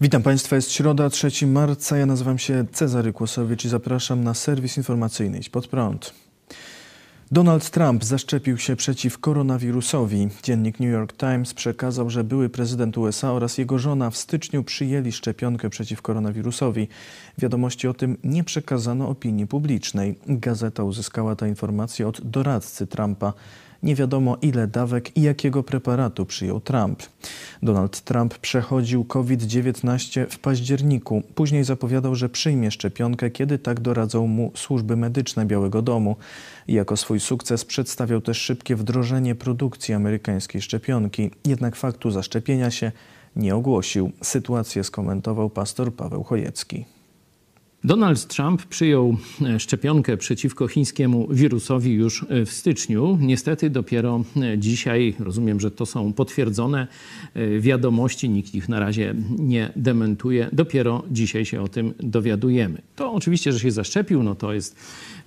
Witam Państwa, jest środa, 3 marca. Ja nazywam się Cezary Kłosowicz i zapraszam na serwis informacyjny Pod Prąd. Donald Trump zaszczepił się przeciw koronawirusowi. Dziennik New York Times przekazał, że były prezydent USA oraz jego żona w styczniu przyjęli szczepionkę przeciw koronawirusowi. Wiadomości o tym nie przekazano opinii publicznej. Gazeta uzyskała tę informację od doradcy Trumpa. Nie wiadomo, ile dawek i jakiego preparatu przyjął Trump. Donald Trump przechodził COVID-19 w październiku. Później zapowiadał, że przyjmie szczepionkę, kiedy tak doradzą mu służby medyczne Białego Domu. Jako swój sukces przedstawiał też szybkie wdrożenie produkcji amerykańskiej szczepionki. Jednak faktu zaszczepienia się nie ogłosił. Sytuację skomentował pastor Paweł Chojecki. Donald Trump przyjął e, szczepionkę przeciwko chińskiemu wirusowi już e, w styczniu. Niestety dopiero e, dzisiaj, rozumiem, że to są potwierdzone wiadomości, nikt ich na razie nie dementuje. Dopiero dzisiaj się o tym dowiadujemy. To oczywiście, że się zaszczepił, no to jest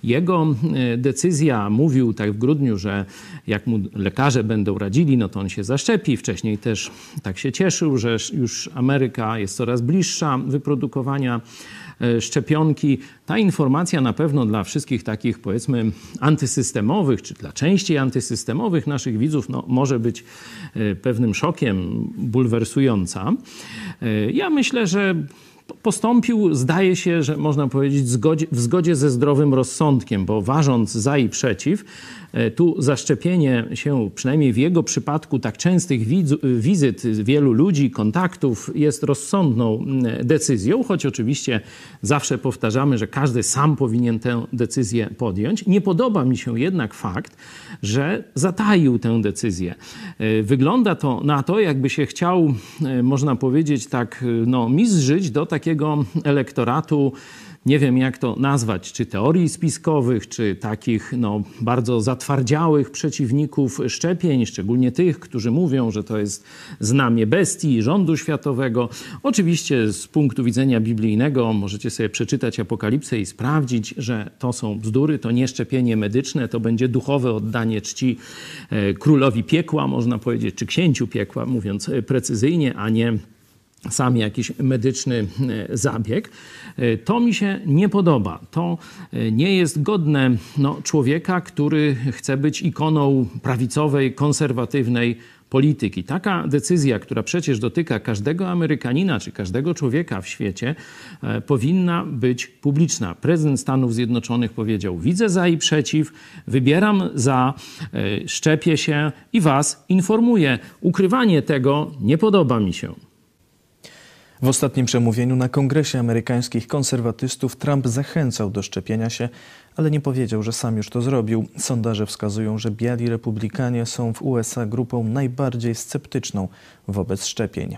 jego decyzja. Mówił tak w grudniu, że jak mu lekarze będą radzili, no to on się zaszczepi. Wcześniej też tak się cieszył, że już Ameryka jest coraz bliższa wyprodukowania szczepionki. Ta informacja na pewno dla wszystkich takich powiedzmy antysystemowych, czy dla części antysystemowych naszych widzów no, może być e, pewnym szokiem, bulwersująca. E, ja myślę, że postąpił, zdaje się, że można powiedzieć, w zgodzie ze zdrowym rozsądkiem, bo ważąc za i przeciw, E, tu zaszczepienie się, przynajmniej w jego przypadku, tak częstych wizyt wielu ludzi, kontaktów jest rozsądną decyzją, choć oczywiście zawsze powtarzamy, że każdy sam powinien tę decyzję podjąć. Nie podoba mi się jednak fakt, że zataił tę decyzję. E, wygląda to na to, jakby się chciał, e, można powiedzieć, tak, no, mistrzyć do takiego elektoratu nie wiem jak to nazwać, czy teorii spiskowych, czy takich no, bardzo zatwardziałych przeciwników szczepień, szczególnie tych, którzy mówią, że to jest znamie bestii rządu światowego. Oczywiście z punktu widzenia biblijnego możecie sobie przeczytać Apokalipsę i sprawdzić, że to są bzdury, to nie szczepienie medyczne, to będzie duchowe oddanie czci e, królowi piekła, można powiedzieć, czy księciu piekła, mówiąc precyzyjnie, a nie sam jakiś medyczny e, zabieg. E, to mi się nie podoba. To e, nie jest godne no, człowieka, który chce być ikoną prawicowej, konserwatywnej polityki. Taka decyzja, która przecież dotyka każdego Amerykanina czy każdego człowieka w świecie, powinna być publiczna. Prezydent Stanów Zjednoczonych powiedział: Widzę za i przeciw, wybieram za, szczepię się i was informuję. Ukrywanie tego nie podoba mi się. W ostatnim przemówieniu na Kongresie Amerykańskich Konserwatystów Trump zachęcał do szczepienia się, ale nie powiedział, że sam już to zrobił. Sondaże wskazują, że biali republikanie są w USA grupą najbardziej sceptyczną wobec szczepień.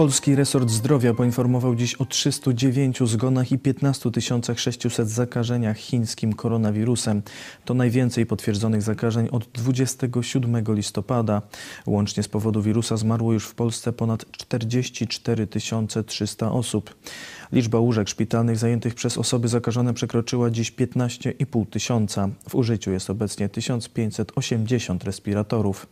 Polski resort zdrowia poinformował dziś o 309 zgonach i 15 600 zakażeniach chińskim koronawirusem. To najwięcej potwierdzonych zakażeń od 27 listopada. Łącznie z powodu wirusa zmarło już w Polsce ponad 44 300 osób. Liczba łóżek szpitalnych zajętych przez osoby zakażone przekroczyła dziś 15,5 tysiąca. W użyciu jest obecnie 1580 respiratorów.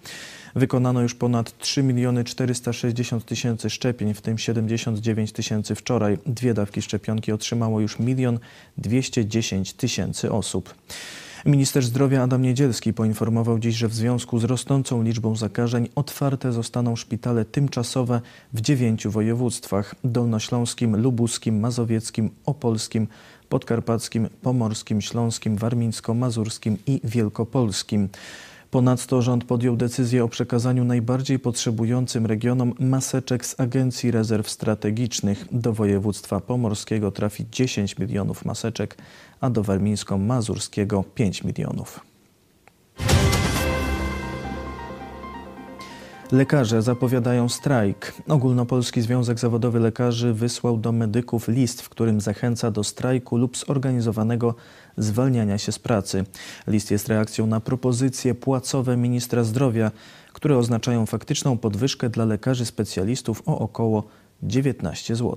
Wykonano już ponad 3 miliony 460 tysięcy szczepień, w tym 79 tysięcy wczoraj. Dwie dawki szczepionki otrzymało już milion 210 tysięcy osób. Minister zdrowia Adam Niedzielski poinformował dziś, że w związku z rosnącą liczbą zakażeń otwarte zostaną szpitale tymczasowe w dziewięciu województwach: dolnośląskim, lubuskim, mazowieckim, opolskim, podkarpackim, pomorskim, śląskim, warmińsko-mazurskim i wielkopolskim. Ponadto rząd podjął decyzję o przekazaniu najbardziej potrzebującym regionom maseczek z Agencji Rezerw Strategicznych. Do województwa pomorskiego trafi 10 milionów maseczek, a do warmińsko-mazurskiego 5 milionów. Lekarze zapowiadają strajk. Ogólnopolski Związek Zawodowy Lekarzy wysłał do medyków list, w którym zachęca do strajku lub zorganizowanego zwalniania się z pracy. List jest reakcją na propozycje płacowe ministra zdrowia, które oznaczają faktyczną podwyżkę dla lekarzy specjalistów o około 19 zł.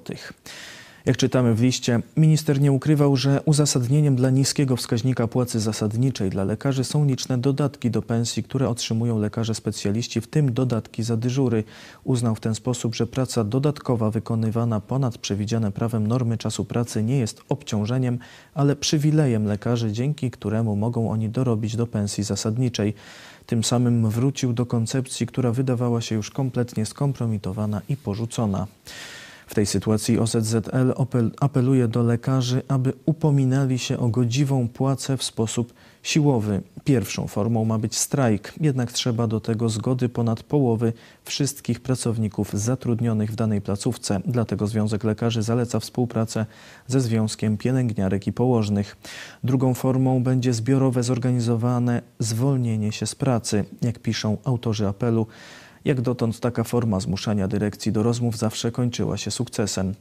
Jak czytamy w liście, minister nie ukrywał, że uzasadnieniem dla niskiego wskaźnika płacy zasadniczej dla lekarzy są liczne dodatki do pensji, które otrzymują lekarze specjaliści, w tym dodatki za dyżury. Uznał w ten sposób, że praca dodatkowa wykonywana ponad przewidziane prawem normy czasu pracy nie jest obciążeniem, ale przywilejem lekarzy, dzięki któremu mogą oni dorobić do pensji zasadniczej. Tym samym wrócił do koncepcji, która wydawała się już kompletnie skompromitowana i porzucona. W tej sytuacji OZZL apeluje do lekarzy, aby upominali się o godziwą płacę w sposób siłowy. Pierwszą formą ma być strajk, jednak trzeba do tego zgody ponad połowy wszystkich pracowników zatrudnionych w danej placówce. Dlatego Związek Lekarzy zaleca współpracę ze Związkiem Pielęgniarek i Położnych. Drugą formą będzie zbiorowe zorganizowane zwolnienie się z pracy, jak piszą autorzy apelu. Jak dotąd taka forma zmuszania dyrekcji do rozmów zawsze kończyła się sukcesem.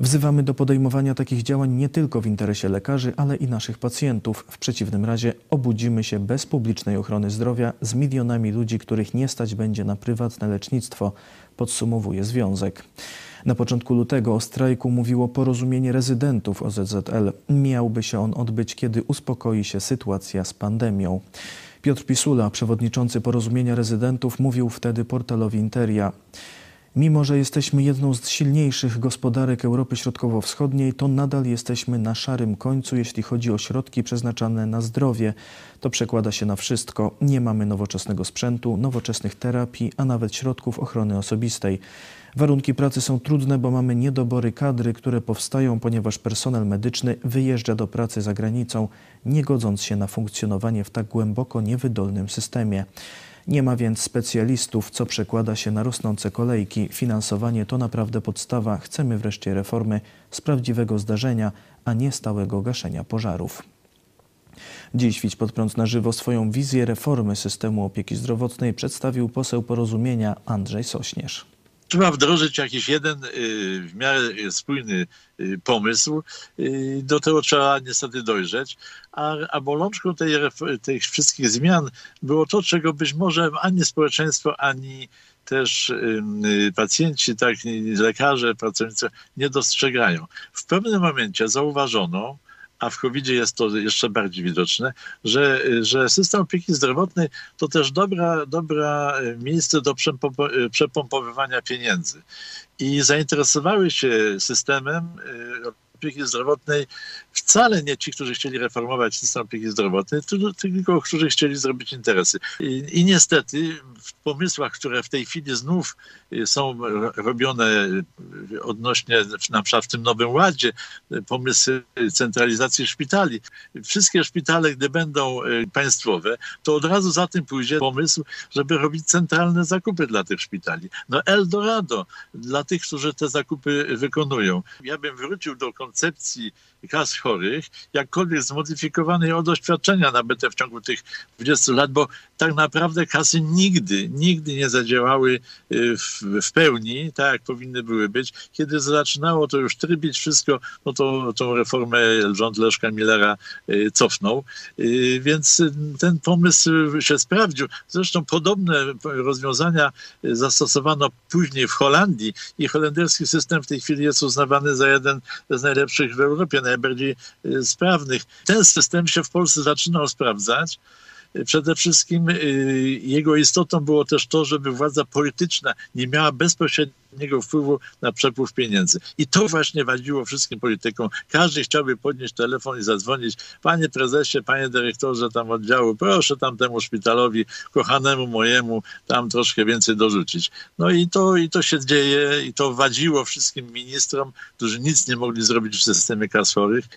Wzywamy do podejmowania takich działań nie tylko w interesie lekarzy, ale i naszych pacjentów. W przeciwnym razie obudzimy się bez publicznej ochrony zdrowia z milionami ludzi, których nie stać będzie na prywatne lecznictwo, podsumowuje związek. Na początku lutego o strajku mówiło porozumienie rezydentów OZZL. Miałby się on odbyć, kiedy uspokoi się sytuacja z pandemią. Piotr Pisula, przewodniczący porozumienia rezydentów, mówił wtedy portalowi Interia. Mimo, że jesteśmy jedną z silniejszych gospodarek Europy Środkowo-Wschodniej, to nadal jesteśmy na szarym końcu, jeśli chodzi o środki przeznaczane na zdrowie. To przekłada się na wszystko. Nie mamy nowoczesnego sprzętu, nowoczesnych terapii, a nawet środków ochrony osobistej. Warunki pracy są trudne, bo mamy niedobory kadry, które powstają, ponieważ personel medyczny wyjeżdża do pracy za granicą, nie godząc się na funkcjonowanie w tak głęboko niewydolnym systemie. Nie ma więc specjalistów, co przekłada się na rosnące kolejki. Finansowanie to naprawdę podstawa. Chcemy wreszcie reformy z prawdziwego zdarzenia, a nie stałego gaszenia pożarów. Dziś Widź pod prąd na żywo swoją wizję reformy systemu opieki zdrowotnej przedstawił poseł porozumienia Andrzej Sośnierz trzeba wdrożyć jakiś jeden y, w miarę spójny y, pomysł. Y, do tego trzeba niestety dojrzeć. A, a bolączką tej, tych wszystkich zmian było to, czego być może ani społeczeństwo, ani też pacjenci, tak, lekarze, pracownicy nie dostrzegają. W pewnym momencie zauważono, a w covid jest to jeszcze bardziej widoczne, że, że system opieki zdrowotnej to też dobra, dobra miejsce do przepompowywania pieniędzy. I zainteresowały się systemem opieki zdrowotnej wcale nie ci, którzy chcieli reformować system opieki zdrowotnej, tylko którzy chcieli zrobić interesy. I, i niestety w pomysłach, które w tej chwili znów y, są robione odnośnie, na przykład w tym Nowym Ładzie, pomysły centralizacji szpitali. Wszystkie szpitale, gdy będą y, państwowe, to od razu za tym pójdzie pomysł, żeby robić centralne zakupy dla tych szpitali. No Eldorado dla tych, którzy te zakupy wykonują. Ja bym wrócił do koncepcji kas chorych, jakkolwiek zmodyfikowanej od doświadczenia nabyte w ciągu tych 20 lat, bo tak naprawdę kasy nigdy, nigdy nie zadziałały y, w, w pełni, tak jak powinny były być. Kiedy zaczynało to już trybić wszystko, no to tą reformę rząd Leszka Millera y, cofnął. Y, więc ten pomysł się sprawdził. Zresztą podobne rozwiązania zastosowano później w Holandii i holenderski system w tej chwili jest uznawany za jeden z najlepszych w Europie, najbardziej sprawnych. Ten system się w Polsce zaczynał sprawdzać. Przede wszystkim y, jego istotą było też to, żeby władza polityczna nie miała bezpośredniego wpływu na przepływ pieniędzy. I to właśnie wadziło wszystkim politykom. Każdy chciałby podnieść telefon i zadzwonić. Panie prezesie, panie dyrektorze tam oddziału, proszę tam temu szpitalowi, kochanemu mojemu, tam troszkę więcej dorzucić. No i to, i to się dzieje i to wadziło wszystkim ministrom, którzy nic nie mogli zrobić w systemie kas.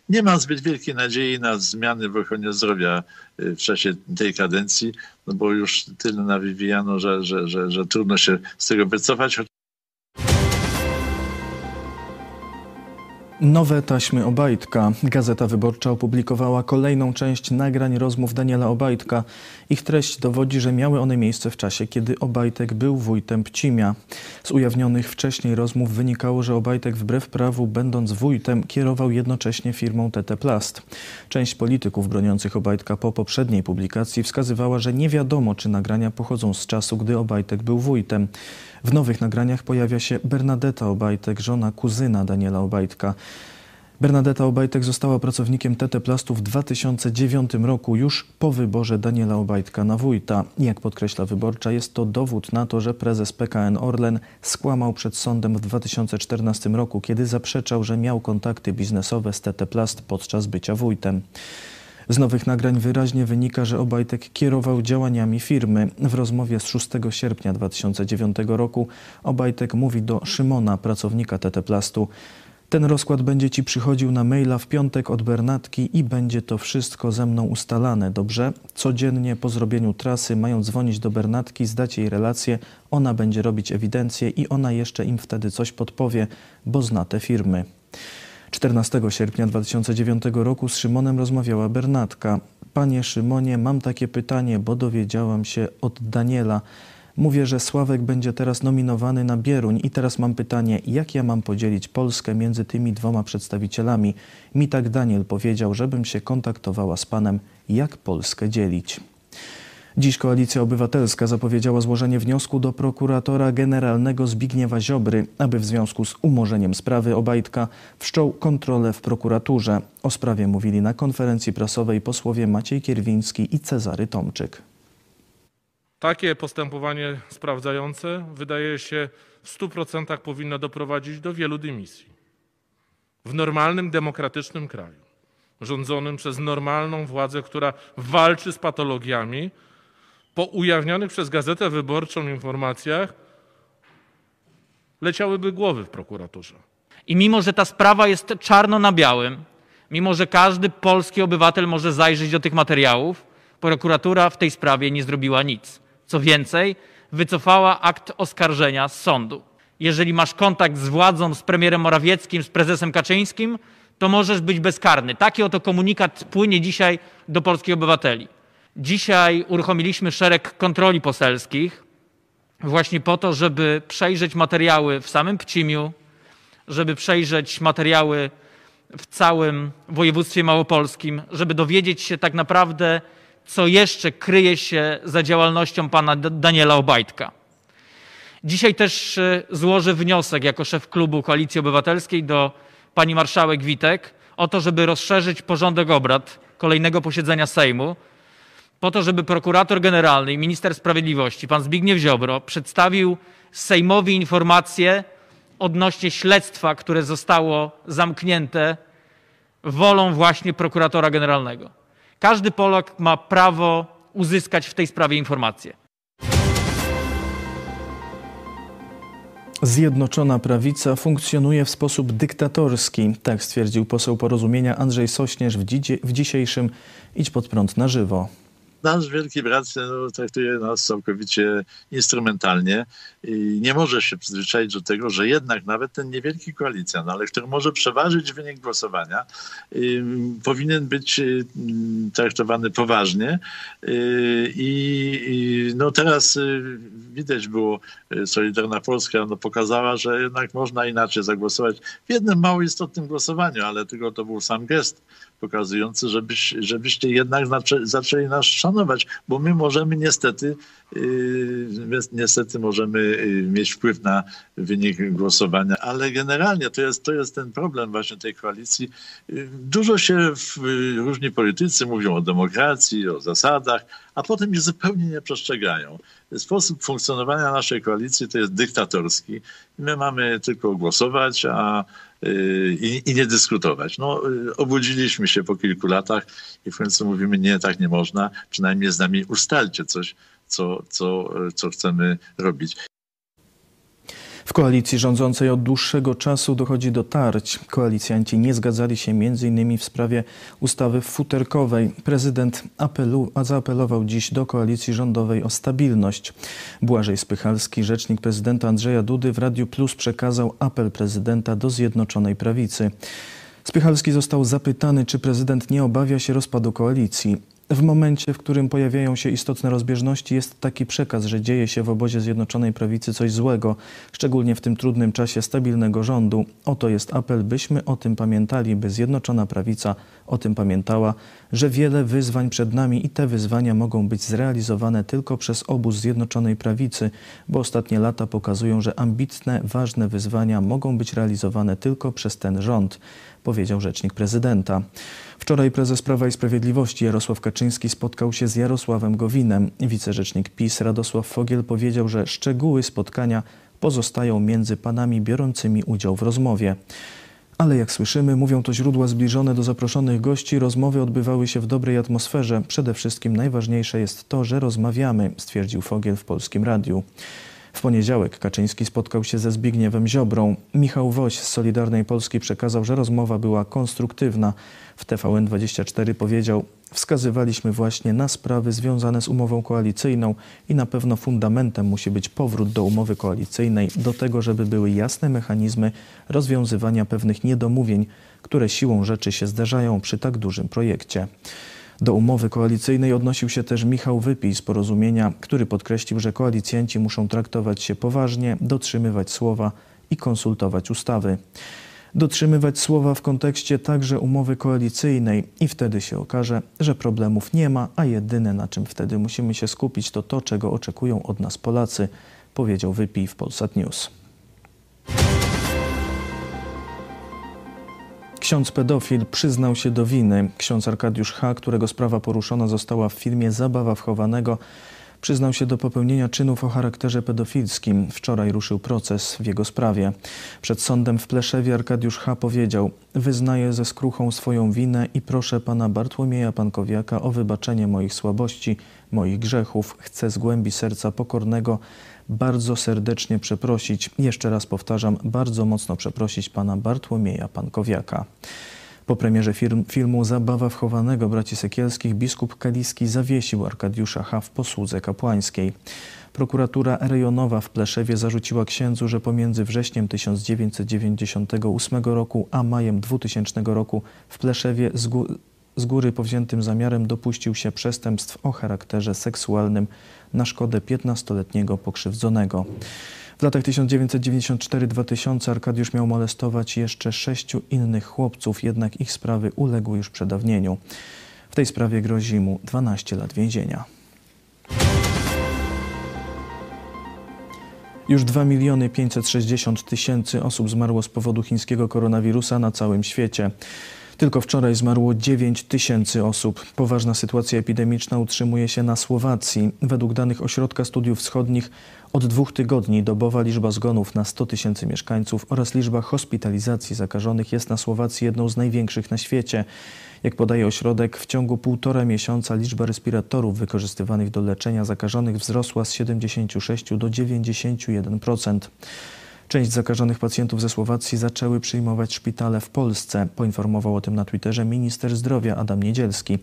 Nie mam zbyt wielkiej nadziei na zmiany w ochronie zdrowia w czasie tej kadencji, no bo już tyle nawijano, że, że, że, że trudno się z tego wycofać. Nowe taśmy Obajtka. Gazeta Wyborcza opublikowała kolejną część nagrań rozmów Daniela Obajtka. Ich treść dowodzi, że miały one miejsce w czasie, kiedy Obajtek był wójtem Pcimia. Z ujawnionych wcześniej rozmów wynikało, że Obajtek wbrew prawu, będąc wójtem, kierował jednocześnie firmą TT Plast. Część polityków broniących Obajtka po poprzedniej publikacji wskazywała, że nie wiadomo, czy nagrania pochodzą z czasu, gdy Obajtek był wójtem. W nowych nagraniach pojawia się Bernadetta Obajtek, żona kuzyna Daniela Obajtka. Bernadetta Obajtek została pracownikiem TT Plastu w 2009 roku, już po wyborze Daniela Obajtka na wójta. Jak podkreśla wyborcza, jest to dowód na to, że prezes PKN Orlen skłamał przed sądem w 2014 roku, kiedy zaprzeczał, że miał kontakty biznesowe z TT Plast podczas bycia wójtem. Z nowych nagrań wyraźnie wynika, że Obajtek kierował działaniami firmy. W rozmowie z 6 sierpnia 2009 roku Obajtek mówi do Szymona, pracownika TT Plastu. Ten rozkład będzie ci przychodził na maila w piątek od Bernatki i będzie to wszystko ze mną ustalane, dobrze? Codziennie po zrobieniu trasy mają dzwonić do Bernatki, zdać jej relację, ona będzie robić ewidencję i ona jeszcze im wtedy coś podpowie, bo zna te firmy. 14 sierpnia 2009 roku z Szymonem rozmawiała Bernatka. Panie Szymonie, mam takie pytanie, bo dowiedziałam się od Daniela. Mówię, że Sławek będzie teraz nominowany na Bieruń i teraz mam pytanie, jak ja mam podzielić Polskę między tymi dwoma przedstawicielami? Mi tak Daniel powiedział, żebym się kontaktowała z panem, jak Polskę dzielić. Dziś Koalicja Obywatelska zapowiedziała złożenie wniosku do prokuratora generalnego Zbigniewa Ziobry, aby w związku z umorzeniem sprawy Obajtka wszczął kontrolę w prokuraturze. O sprawie mówili na konferencji prasowej posłowie Maciej Kierwiński i Cezary Tomczyk. Takie postępowanie sprawdzające wydaje się w 100% powinno doprowadzić do wielu dymisji. W normalnym, demokratycznym kraju, rządzonym przez normalną władzę, która walczy z patologiami, po ujawnionych przez Gazetę Wyborczą informacjach leciałyby głowy w prokuraturze. I mimo, że ta sprawa jest czarno na białym, mimo, że każdy polski obywatel może zajrzeć do tych materiałów, prokuratura w tej sprawie nie zrobiła nic. Co więcej, wycofała akt oskarżenia z sądu. Jeżeli masz kontakt z władzą, z premierem Morawieckim, z prezesem Kaczyńskim, to możesz być bezkarny. Taki oto komunikat płynie dzisiaj do polskich obywateli. Dzisiaj uruchomiliśmy szereg kontroli poselskich, właśnie po to, żeby przejrzeć materiały w samym Pcimiu, żeby przejrzeć materiały w całym województwie małopolskim, żeby dowiedzieć się tak naprawdę, co jeszcze kryje się za działalnością pana Daniela Obajtka. Dzisiaj też e, złożę wniosek jako szef klubu Koalicji Obywatelskiej do pani marszałek Witek o to, żeby rozszerzyć porządek obrad kolejnego posiedzenia Sejmu, po to, żeby prokurator generalny i minister sprawiedliwości, pan Zbigniew Ziobro, przedstawił Sejmowi informację odnośnie śledztwa, które zostało zamknięte wolą właśnie prokuratora generalnego. Każdy Polak ma prawo uzyskać w tej sprawie informacje. Zjednoczona prawica funkcjonuje w sposób dyktatorski, tak stwierdził poseł porozumienia Andrzej Sośnierz w, w dzisiejszym Idź pod prąd na żywo nasz wielki brat no, traktuje nas całkowicie instrumentalnie i nie może się przyzwyczaić do tego, że jednak nawet ten niewielki koalicjant, ale który może przeważyć wynik głosowania, y, powinien być y, traktowany poważnie. Y, I no teraz y, widać było, y, Solidarna Polska no, pokazała, że jednak można inaczej zagłosować w jednym mało istotnym głosowaniu, ale tylko to był sam gest pokazujący, żebyś, żebyście jednak zaczęli nas szanować, bo my możemy niestety, yy, niestety możemy yy, mieć wpływ na wynik głosowania, ale generalnie to jest, to jest ten problem właśnie tej koalicji. Yy, dużo się w, różni politycy mówią o demokracji, o zasadach, a potem ich zupełnie nie przestrzegają. Sposób funkcjonowania naszej koalicji to jest dyktatorski. My mamy tylko głosować, a i, i nie dyskutować. No, y, obudziliśmy się po kilku latach i w końcu mówimy, nie, tak nie można, przynajmniej z nami ustalcie coś, co, co, co chcemy robić. W koalicji rządzącej od dłuższego czasu dochodzi do tarć. Koalicjanci nie zgadzali się m.in. w sprawie ustawy futerkowej. Prezydent apelu, zaapelował dziś do koalicji rządowej o stabilność. Błażej Spychalski, rzecznik prezydenta Andrzeja Dudy w Radiu Plus przekazał apel prezydenta do Zjednoczonej Prawicy. Spychalski został zapytany, czy prezydent nie obawia się rozpadu koalicji. W momencie, w którym pojawiają się istotne rozbieżności, jest taki przekaz, że dzieje się w obozie Zjednoczonej Prawicy coś złego, szczególnie w tym trudnym czasie stabilnego rządu. Oto jest apel, byśmy o tym pamiętali, by Zjednoczona Prawica o tym pamiętała, że wiele wyzwań przed nami i te wyzwania mogą być zrealizowane tylko przez obóz Zjednoczonej Prawicy, bo ostatnie lata pokazują, że ambitne, ważne wyzwania mogą być realizowane tylko przez ten rząd, powiedział rzecznik prezydenta. Wczoraj prezes Prawa i Sprawiedliwości Jarosław Kaczyński spotkał się z Jarosławem Gowinem. Wicerzecznik PiS Radosław Fogiel powiedział, że szczegóły spotkania pozostają między panami biorącymi udział w rozmowie. Ale jak słyszymy, mówią to źródła zbliżone do zaproszonych gości, rozmowy odbywały się w dobrej atmosferze. Przede wszystkim najważniejsze jest to, że rozmawiamy, stwierdził Fogiel w Polskim Radiu. W poniedziałek Kaczyński spotkał się ze Zbigniewem Ziobrą. Michał Woś z Solidarnej Polski przekazał, że rozmowa była konstruktywna. W TVN24 powiedział, wskazywaliśmy właśnie na sprawy związane z umową koalicyjną i na pewno fundamentem musi być powrót do umowy koalicyjnej, do tego, żeby były jasne mechanizmy rozwiązywania pewnych niedomówień, które siłą rzeczy się zdarzają przy tak dużym projekcie. Do umowy koalicyjnej odnosił się też Michał Wypij z porozumienia, który podkreślił, że koalicjanci muszą traktować się poważnie, dotrzymywać słowa i konsultować ustawy. Dotrzymywać słowa w kontekście także umowy koalicyjnej i wtedy się okaże, że problemów nie ma, a jedyne na czym wtedy musimy się skupić to to, czego oczekują od nas Polacy, powiedział Wypij w Polsat News. Ksiądz pedofil przyznał się do winy. Ksiądz Arkadiusz H., którego sprawa poruszona została w filmie Zabawa wchowanego, przyznał się do popełnienia czynów o charakterze pedofilskim. Wczoraj ruszył proces w jego sprawie. Przed sądem w Pleszewie Arkadiusz H. powiedział: Wyznaję ze skruchą swoją winę i proszę pana Bartłomieja Pankowiaka o wybaczenie moich słabości, moich grzechów. Chcę z głębi serca pokornego bardzo serdecznie przeprosić, jeszcze raz powtarzam, bardzo mocno przeprosić pana Bartłomieja Pankowiaka. Po premierze film, filmu Zabawa wchowanego braci Sekielskich biskup Kaliski zawiesił Arkadiusza H. w posłudze kapłańskiej. Prokuratura rejonowa w Pleszewie zarzuciła księdzu, że pomiędzy wrześniem 1998 roku a majem 2000 roku w Pleszewie z góry powziętym zamiarem dopuścił się przestępstw o charakterze seksualnym na szkodę 15-letniego pokrzywdzonego. W latach 1994-2000 Arkadiusz miał molestować jeszcze sześciu innych chłopców, jednak ich sprawy uległy już przedawnieniu. W tej sprawie grozi mu 12 lat więzienia. Już 2 miliony 560 tysięcy osób zmarło z powodu chińskiego koronawirusa na całym świecie. Tylko wczoraj zmarło 9 tysięcy osób. Poważna sytuacja epidemiczna utrzymuje się na Słowacji. Według danych Ośrodka Studiów Wschodnich od dwóch tygodni dobowa liczba zgonów na 100 tysięcy mieszkańców oraz liczba hospitalizacji zakażonych jest na Słowacji jedną z największych na świecie. Jak podaje ośrodek, w ciągu półtora miesiąca liczba respiratorów wykorzystywanych do leczenia zakażonych wzrosła z 76 do 91%. Część zakażonych pacjentów ze Słowacji zaczęły przyjmować szpitale w Polsce. Poinformował o tym na Twitterze minister zdrowia Adam Niedzielski.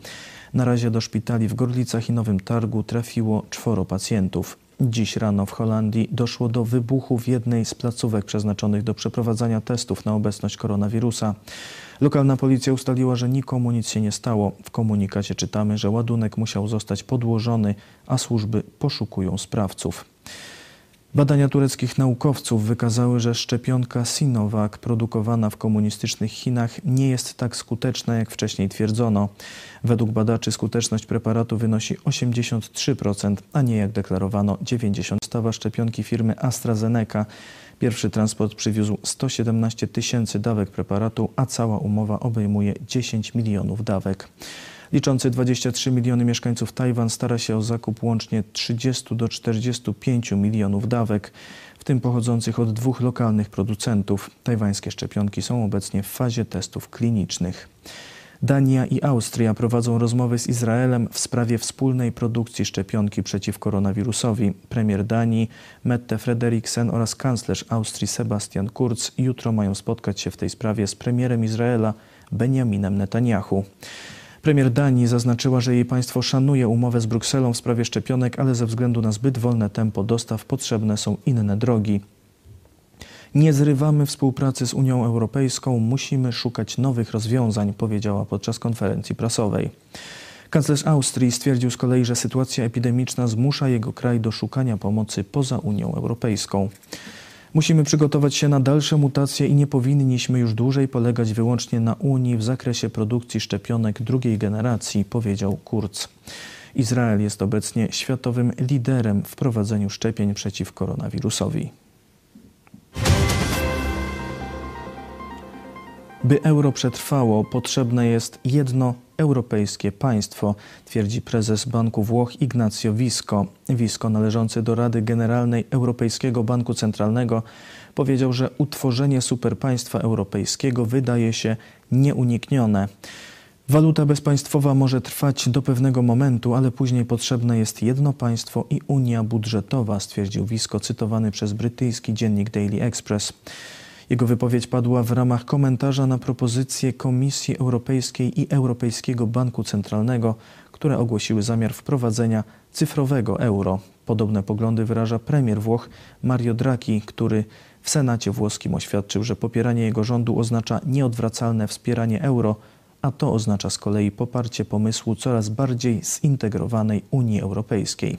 Na razie do szpitali w Gorlicach i Nowym Targu trafiło czworo pacjentów. Dziś rano w Holandii doszło do wybuchu w jednej z placówek przeznaczonych do przeprowadzania testów na obecność koronawirusa. Lokalna policja ustaliła, że nikomu nic się nie stało. W komunikacie czytamy, że ładunek musiał zostać podłożony, a służby poszukują sprawców. Badania tureckich naukowców wykazały, że szczepionka Sinovac produkowana w komunistycznych Chinach nie jest tak skuteczna, jak wcześniej twierdzono. Według badaczy skuteczność preparatu wynosi 83%, a nie jak deklarowano 90%. Stawa szczepionki firmy AstraZeneca. Pierwszy transport przywiózł 117 tysięcy dawek preparatu, a cała umowa obejmuje 10 milionów dawek. Liczący 23 miliony mieszkańców Tajwan stara się o zakup łącznie 30 do 45 milionów dawek, w tym pochodzących od dwóch lokalnych producentów. Tajwańskie szczepionki są obecnie w fazie testów klinicznych. Dania i Austria prowadzą rozmowy z Izraelem w sprawie wspólnej produkcji szczepionki przeciw koronawirusowi. Premier Danii Mette Frederiksen oraz kanclerz Austrii Sebastian Kurz jutro mają spotkać się w tej sprawie z premierem Izraela Benjaminem Netanyahu. Premier Danii zaznaczyła, że jej państwo szanuje umowę z Brukselą w sprawie szczepionek, ale ze względu na zbyt wolne tempo dostaw potrzebne są inne drogi. Nie zrywamy współpracy z Unią Europejską, musimy szukać nowych rozwiązań, powiedziała podczas konferencji prasowej. Kanclerz Austrii stwierdził z kolei, że sytuacja epidemiczna zmusza jego kraj do szukania pomocy poza Unią Europejską. Musimy przygotować się na dalsze mutacje i nie powinniśmy już dłużej polegać wyłącznie na Unii w zakresie produkcji szczepionek drugiej generacji, powiedział Kurz. Izrael jest obecnie światowym liderem w prowadzeniu szczepień przeciw koronawirusowi. By euro przetrwało, potrzebne jest jedno europejskie państwo, twierdzi prezes Banku Włoch Ignacio Visco. Visco, należący do Rady Generalnej Europejskiego Banku Centralnego, powiedział, że utworzenie superpaństwa europejskiego wydaje się nieuniknione. Waluta bezpaństwowa może trwać do pewnego momentu, ale później potrzebne jest jedno państwo i unia budżetowa, stwierdził Visco, cytowany przez brytyjski dziennik Daily Express. Jego wypowiedź padła w ramach komentarza na propozycję Komisji Europejskiej i Europejskiego Banku Centralnego, które ogłosiły zamiar wprowadzenia cyfrowego euro. Podobne poglądy wyraża premier Włoch Mario Draghi, który w Senacie włoskim oświadczył, że popieranie jego rządu oznacza nieodwracalne wspieranie euro, a to oznacza z kolei poparcie pomysłu coraz bardziej zintegrowanej Unii Europejskiej.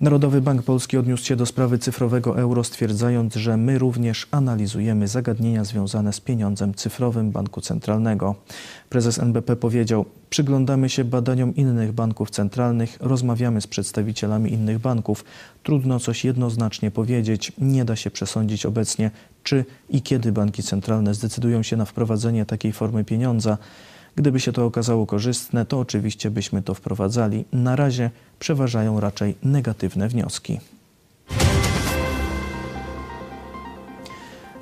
Narodowy Bank Polski odniósł się do sprawy cyfrowego euro, stwierdzając, że my również analizujemy zagadnienia związane z pieniądzem cyfrowym Banku Centralnego. Prezes NBP powiedział: Przyglądamy się badaniom innych banków centralnych, rozmawiamy z przedstawicielami innych banków. Trudno coś jednoznacznie powiedzieć, nie da się przesądzić obecnie, czy i kiedy banki centralne zdecydują się na wprowadzenie takiej formy pieniądza. Gdyby się to okazało korzystne, to oczywiście byśmy to wprowadzali. Na razie przeważają raczej negatywne wnioski.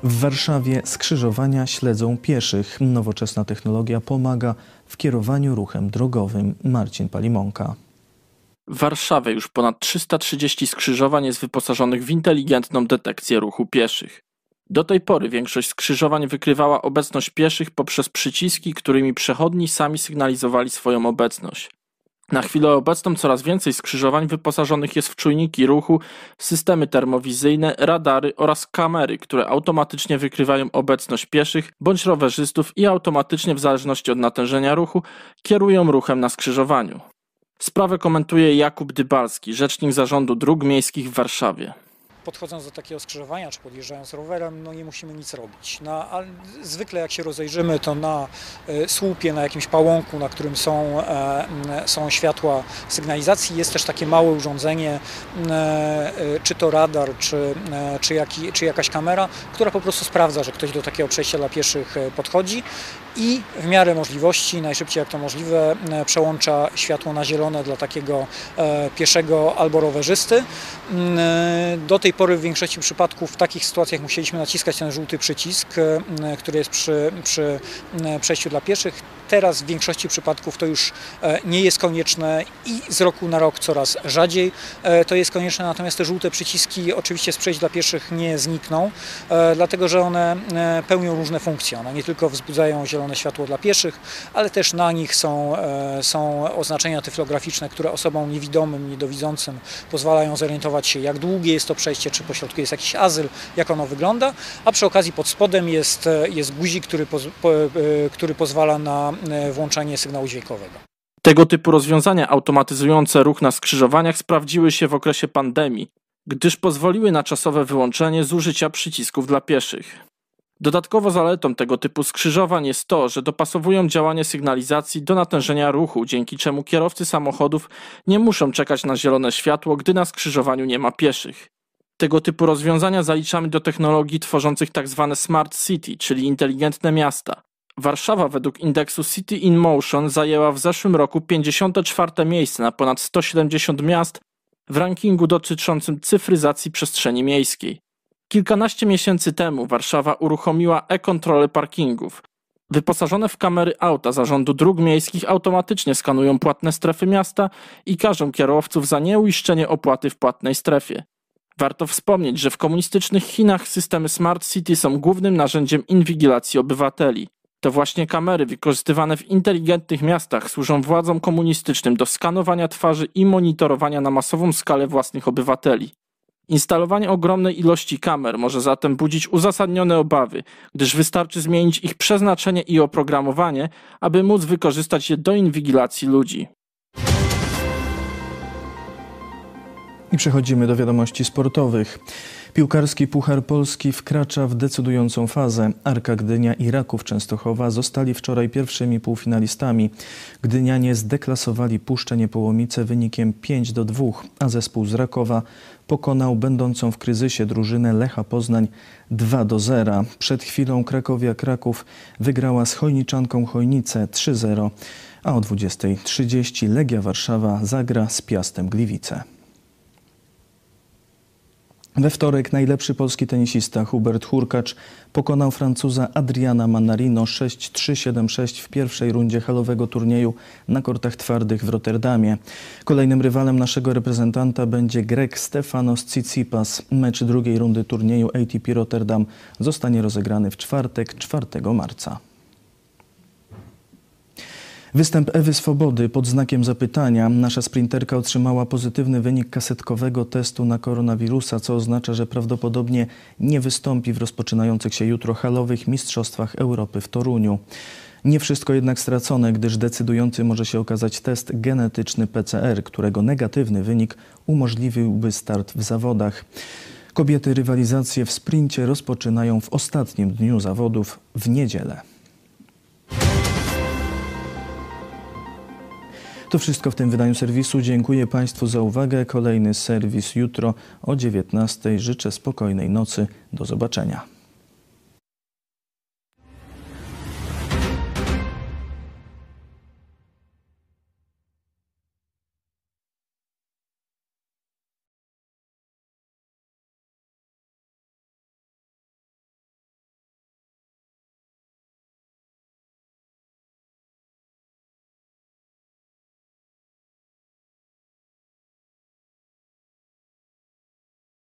W Warszawie skrzyżowania śledzą pieszych. Nowoczesna technologia pomaga w kierowaniu ruchem drogowym. Marcin Palimonka. W Warszawie już ponad 330 skrzyżowań jest wyposażonych w inteligentną detekcję ruchu pieszych. Do tej pory większość skrzyżowań wykrywała obecność pieszych poprzez przyciski, którymi przechodni sami sygnalizowali swoją obecność. Na chwilę obecną coraz więcej skrzyżowań wyposażonych jest w czujniki ruchu, systemy termowizyjne, radary oraz kamery, które automatycznie wykrywają obecność pieszych bądź rowerzystów i automatycznie w zależności od natężenia ruchu kierują ruchem na skrzyżowaniu. Sprawę komentuje Jakub Dybalski, rzecznik zarządu dróg miejskich w Warszawie podchodząc do takiego skrzyżowania, czy podjeżdżając rowerem, no nie musimy nic robić. Na, a zwykle jak się rozejrzymy, to na e, słupie, na jakimś pałąku, na którym są, e, są światła sygnalizacji, jest też takie małe urządzenie, e, czy to radar, czy, czy, jaki, czy jakaś kamera, która po prostu sprawdza, że ktoś do takiego przejścia dla pieszych podchodzi i w miarę możliwości, najszybciej jak to możliwe, przełącza światło na zielone dla takiego pieszego albo rowerzysty. Do tej pory w większości przypadków w takich sytuacjach musieliśmy naciskać ten żółty przycisk, e, który jest przy, przy e, przejściu dla pieszych. Teraz w większości przypadków to już e, nie jest konieczne i z roku na rok coraz rzadziej to jest konieczne, natomiast te żółte przyciski oczywiście z przejść dla pieszych nie znikną, dlatego że one pełnią różne funkcje. One nie tylko wzbudzają zielone światło dla pieszych, ale też na nich są, są oznaczenia tyflograficzne, które osobom niewidomym, niedowidzącym pozwalają zorientować się, jak długie jest to przejście, czy po środku jest jakiś azyl, jak ono wygląda, a przy okazji pod spodem jest, jest guzik, który, poz, po, e, który pozwala na e, włączanie sygnału dźwiękowego. Tego typu rozwiązania automatyzujące ruch na skrzyżowaniach sprawdziły się w okresie pandemii, gdyż pozwoliły na czasowe wyłączenie zużycia przycisków dla pieszych. Dodatkowo zaletą tego typu skrzyżowań jest to, że dopasowują działanie sygnalizacji do natężenia ruchu, dzięki czemu kierowcy samochodów nie muszą czekać na zielone światło, gdy na skrzyżowaniu nie ma pieszych. Tego typu rozwiązania zaliczamy do technologii tworzących tzw. Tak smart city, czyli inteligentne miasta. Warszawa według indeksu City in Motion zajęła w zeszłym roku 54 miejsce na ponad 170 miast w rankingu dotyczącym cyfryzacji przestrzeni miejskiej. Kilkanaście miesięcy temu Warszawa uruchomiła e-kontrolę parkingów. Wyposażone w kamery auta zarządu dróg miejskich automatycznie skanują płatne strefy miasta i każą kierowców za nieuiszczenie opłaty w płatnej strefie. Warto wspomnieć, że w komunistycznych Chinach systemy Smart City są głównym narzędziem inwigilacji obywateli. To właśnie kamery wykorzystywane w inteligentnych miastach służą władzom komunistycznym do skanowania twarzy i monitorowania na masową skalę własnych obywateli. Instalowanie ogromnej ilości kamer może zatem budzić uzasadnione obawy, gdyż wystarczy zmienić ich przeznaczenie i oprogramowanie, aby móc wykorzystać je do inwigilacji ludzi. I przechodzimy do wiadomości sportowych. Piłkarski Puchar Polski wkracza w decydującą fazę. Arka Gdynia i Raków Częstochowa zostali wczoraj pierwszymi półfinalistami. Gdynianie zdeklasowali Puszczę Niepołomice wynikiem 5 do 2, a zespół z Rakowa pokonał będącą w kryzysie drużynę Lecha Poznań 2 do 0. Przed chwilą Krakowia Kraków wygrała z Chojniczanką Chojnice 3-0, a o 20.30 Legia Warszawa zagra z Piastem Gliwice. We wtorek najlepszy polski tenisista Hubert Hurkacz pokonał Francuza Adriana Manarino 6-3-7-6 w pierwszej rundzie halowego turnieju na kortach twardych w Rotterdamie. Kolejnym rywalem naszego reprezentanta będzie Grek Stefanos Tsitsipas. Mecz drugiej rundy turnieju ATP Rotterdam zostanie rozegrany w czwartek 4 marca. Występ Ewy Swobody pod znakiem zapytania. Nasza sprinterka otrzymała pozytywny wynik kasetkowego testu na koronawirusa, co oznacza, że prawdopodobnie nie wystąpi w rozpoczynających się jutro halowych Mistrzostwach Europy w Toruniu. Nie wszystko jednak stracone, gdyż decydujący może się okazać test genetyczny PCR, którego negatywny wynik umożliwiłby start w zawodach. Kobiety rywalizację w sprincie rozpoczynają w ostatnim dniu zawodów w niedzielę. To wszystko w tym wydaniu serwisu. Dziękuję Państwu za uwagę. Kolejny serwis jutro o 19:00. Życzę spokojnej nocy. Do zobaczenia.